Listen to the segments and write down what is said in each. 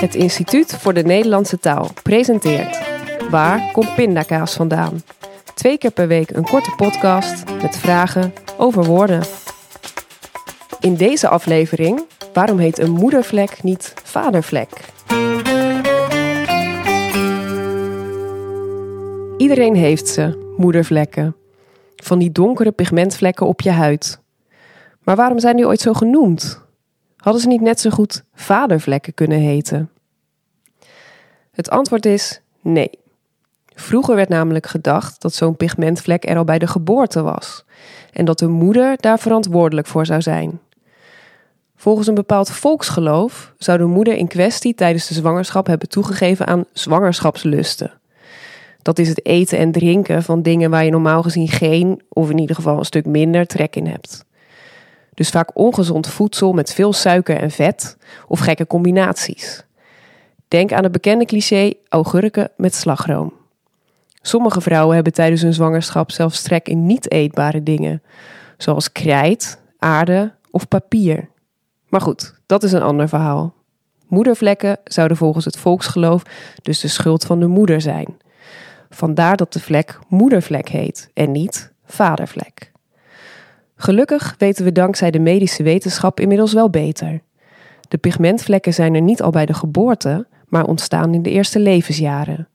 Het Instituut voor de Nederlandse Taal presenteert Waar komt pindakaas vandaan? Twee keer per week een korte podcast met vragen over woorden. In deze aflevering, waarom heet een moedervlek niet vadervlek? Iedereen heeft ze, moedervlekken. Van die donkere pigmentvlekken op je huid. Maar waarom zijn die ooit zo genoemd? Hadden ze niet net zo goed vadervlekken kunnen heten? Het antwoord is nee. Vroeger werd namelijk gedacht dat zo'n pigmentvlek er al bij de geboorte was en dat de moeder daar verantwoordelijk voor zou zijn. Volgens een bepaald volksgeloof zou de moeder in kwestie tijdens de zwangerschap hebben toegegeven aan zwangerschapslusten. Dat is het eten en drinken van dingen waar je normaal gezien geen, of in ieder geval een stuk minder, trek in hebt. Dus vaak ongezond voedsel met veel suiker en vet of gekke combinaties. Denk aan het bekende cliché augurken met slagroom. Sommige vrouwen hebben tijdens hun zwangerschap zelfs trek in niet eetbare dingen, zoals krijt, aarde of papier. Maar goed, dat is een ander verhaal. Moedervlekken zouden volgens het volksgeloof dus de schuld van de moeder zijn. Vandaar dat de vlek moedervlek heet en niet vadervlek. Gelukkig weten we dankzij de medische wetenschap inmiddels wel beter. De pigmentvlekken zijn er niet al bij de geboorte, maar ontstaan in de eerste levensjaren.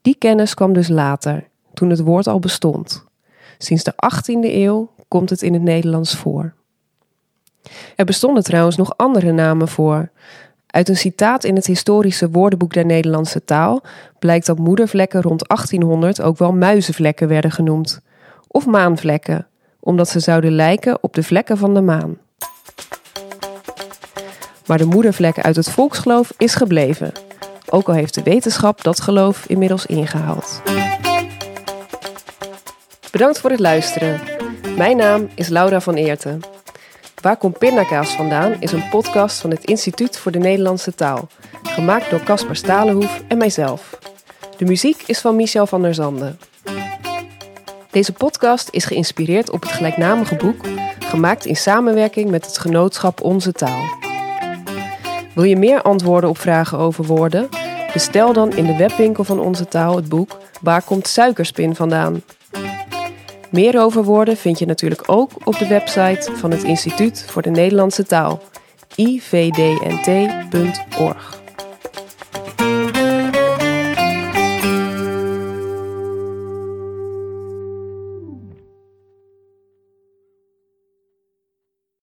Die kennis kwam dus later, toen het woord al bestond. Sinds de 18e eeuw komt het in het Nederlands voor. Er bestonden trouwens nog andere namen voor. Uit een citaat in het historische woordenboek der Nederlandse taal blijkt dat moedervlekken rond 1800 ook wel muizenvlekken werden genoemd. Of maanvlekken, omdat ze zouden lijken op de vlekken van de maan. Maar de moedervlek uit het volksgeloof is gebleven, ook al heeft de wetenschap dat geloof inmiddels ingehaald. Bedankt voor het luisteren. Mijn naam is Laura van Eerten. Waar komt pindakaas vandaan is een podcast van het Instituut voor de Nederlandse Taal, gemaakt door Caspar Stalenhoef en mijzelf. De muziek is van Michel van der Zanden. Deze podcast is geïnspireerd op het gelijknamige boek, gemaakt in samenwerking met het genootschap Onze Taal. Wil je meer antwoorden op vragen over woorden? Bestel dan in de webwinkel van Onze Taal het boek Waar komt suikerspin vandaan? Meer over woorden vind je natuurlijk ook op de website van het Instituut voor de Nederlandse Taal, ivdnt.org.